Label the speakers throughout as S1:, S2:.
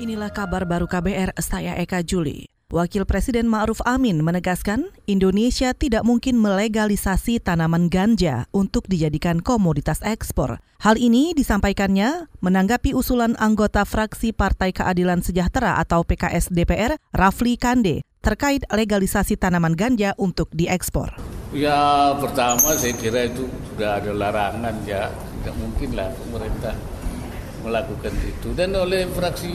S1: Inilah kabar baru KBR, saya Eka Juli. Wakil Presiden Ma'ruf Amin menegaskan Indonesia tidak mungkin melegalisasi tanaman ganja untuk dijadikan komoditas ekspor. Hal ini disampaikannya menanggapi usulan anggota fraksi Partai Keadilan Sejahtera atau PKS DPR, Rafli Kande, terkait legalisasi tanaman ganja untuk diekspor.
S2: Ya pertama saya kira itu sudah ada larangan ya, tidak mungkin lah pemerintah melakukan itu. Dan oleh fraksi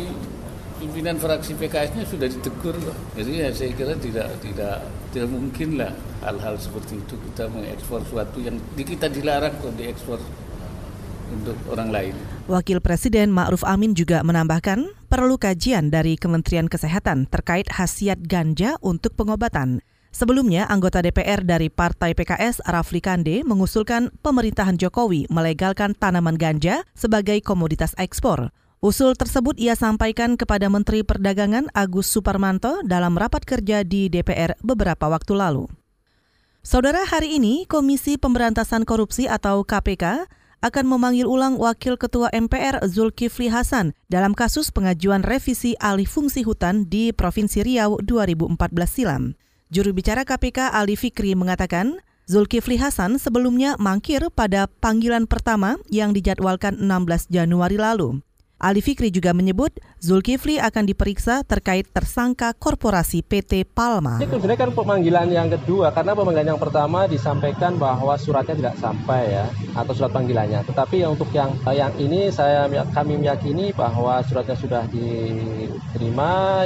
S2: pimpinan fraksi PKS-nya sudah ditegur loh. Jadi ya saya kira tidak tidak tidak mungkin lah hal-hal seperti itu kita mengekspor sesuatu yang kita dilarang kok diekspor untuk orang lain.
S1: Wakil Presiden Ma'ruf Amin juga menambahkan perlu kajian dari Kementerian Kesehatan terkait khasiat ganja untuk pengobatan. Sebelumnya, anggota DPR dari Partai PKS Rafli Kande mengusulkan pemerintahan Jokowi melegalkan tanaman ganja sebagai komoditas ekspor. Usul tersebut ia sampaikan kepada Menteri Perdagangan Agus Suparmanto dalam rapat kerja di DPR beberapa waktu lalu. Saudara, hari ini Komisi Pemberantasan Korupsi atau KPK akan memanggil ulang Wakil Ketua MPR Zulkifli Hasan dalam kasus pengajuan revisi alih fungsi hutan di Provinsi Riau 2014 silam. Juru bicara KPK Ali Fikri mengatakan, Zulkifli Hasan sebelumnya mangkir pada panggilan pertama yang dijadwalkan 16 Januari lalu. Ali Fikri juga menyebut Zulkifli akan diperiksa terkait tersangka korporasi PT Palma.
S3: Itu sebenarnya kan pemanggilan yang kedua karena pemanggilan yang pertama disampaikan bahwa suratnya tidak sampai ya atau surat panggilannya. Tetapi untuk yang yang ini saya kami meyakini bahwa suratnya sudah diterima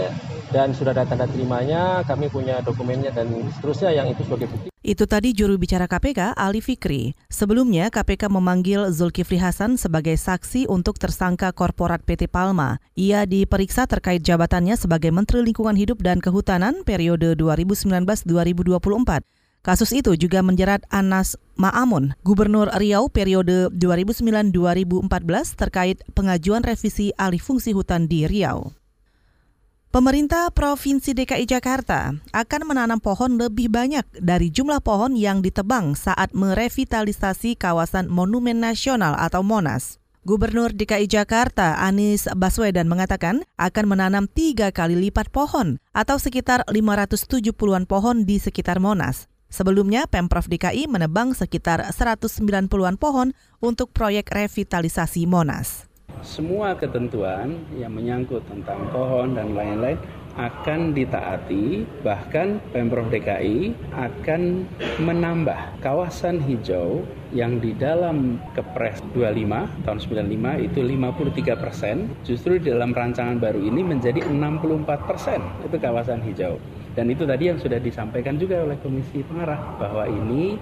S3: dan sudah ada tanda terimanya, kami punya dokumennya dan seterusnya yang itu sebagai bukti.
S1: Itu tadi juru bicara KPK Ali Fikri. Sebelumnya KPK memanggil Zulkifli Hasan sebagai saksi untuk tersangka korporat PT Palma. Ia diperiksa terkait jabatannya sebagai Menteri Lingkungan Hidup dan Kehutanan periode 2019-2024. Kasus itu juga menjerat Anas Ma'amun, Gubernur Riau periode 2009-2014 terkait pengajuan revisi alih fungsi hutan di Riau. Pemerintah Provinsi DKI Jakarta akan menanam pohon lebih banyak dari jumlah pohon yang ditebang saat merevitalisasi kawasan Monumen Nasional atau Monas. Gubernur DKI Jakarta Anies Baswedan mengatakan akan menanam tiga kali lipat pohon atau sekitar 570-an pohon di sekitar Monas. Sebelumnya, Pemprov DKI menebang sekitar 190-an pohon untuk proyek revitalisasi Monas
S4: semua ketentuan yang menyangkut tentang pohon dan lain-lain akan ditaati bahkan Pemprov DKI akan menambah kawasan hijau yang di dalam Kepres 25 tahun 95 itu 53 persen justru di dalam rancangan baru ini menjadi 64 persen itu kawasan hijau dan itu tadi yang sudah disampaikan juga oleh Komisi Pengarah bahwa ini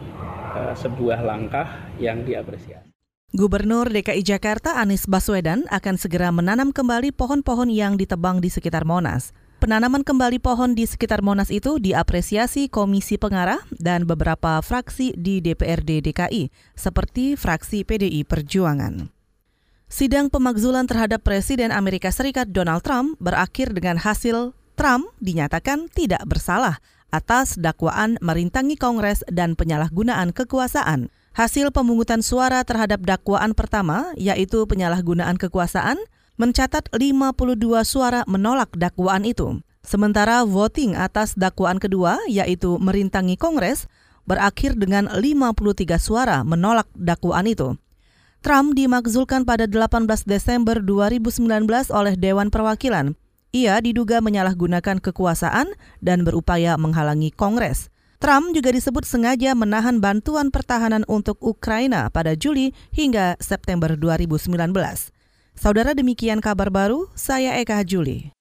S4: uh, sebuah langkah yang diapresiasi.
S1: Gubernur DKI Jakarta Anies Baswedan akan segera menanam kembali pohon-pohon yang ditebang di sekitar Monas. Penanaman kembali pohon di sekitar Monas itu diapresiasi Komisi Pengarah dan beberapa fraksi di DPRD DKI, seperti fraksi PDI Perjuangan. Sidang pemakzulan terhadap Presiden Amerika Serikat Donald Trump berakhir dengan hasil Trump dinyatakan tidak bersalah atas dakwaan merintangi Kongres dan penyalahgunaan kekuasaan. Hasil pemungutan suara terhadap dakwaan pertama, yaitu penyalahgunaan kekuasaan, mencatat 52 suara menolak dakwaan itu. Sementara voting atas dakwaan kedua, yaitu merintangi Kongres, berakhir dengan 53 suara menolak dakwaan itu. Trump dimakzulkan pada 18 Desember 2019 oleh Dewan Perwakilan. Ia diduga menyalahgunakan kekuasaan dan berupaya menghalangi Kongres. Trump juga disebut sengaja menahan bantuan pertahanan untuk Ukraina pada Juli hingga September 2019. Saudara demikian kabar baru, saya Eka Juli.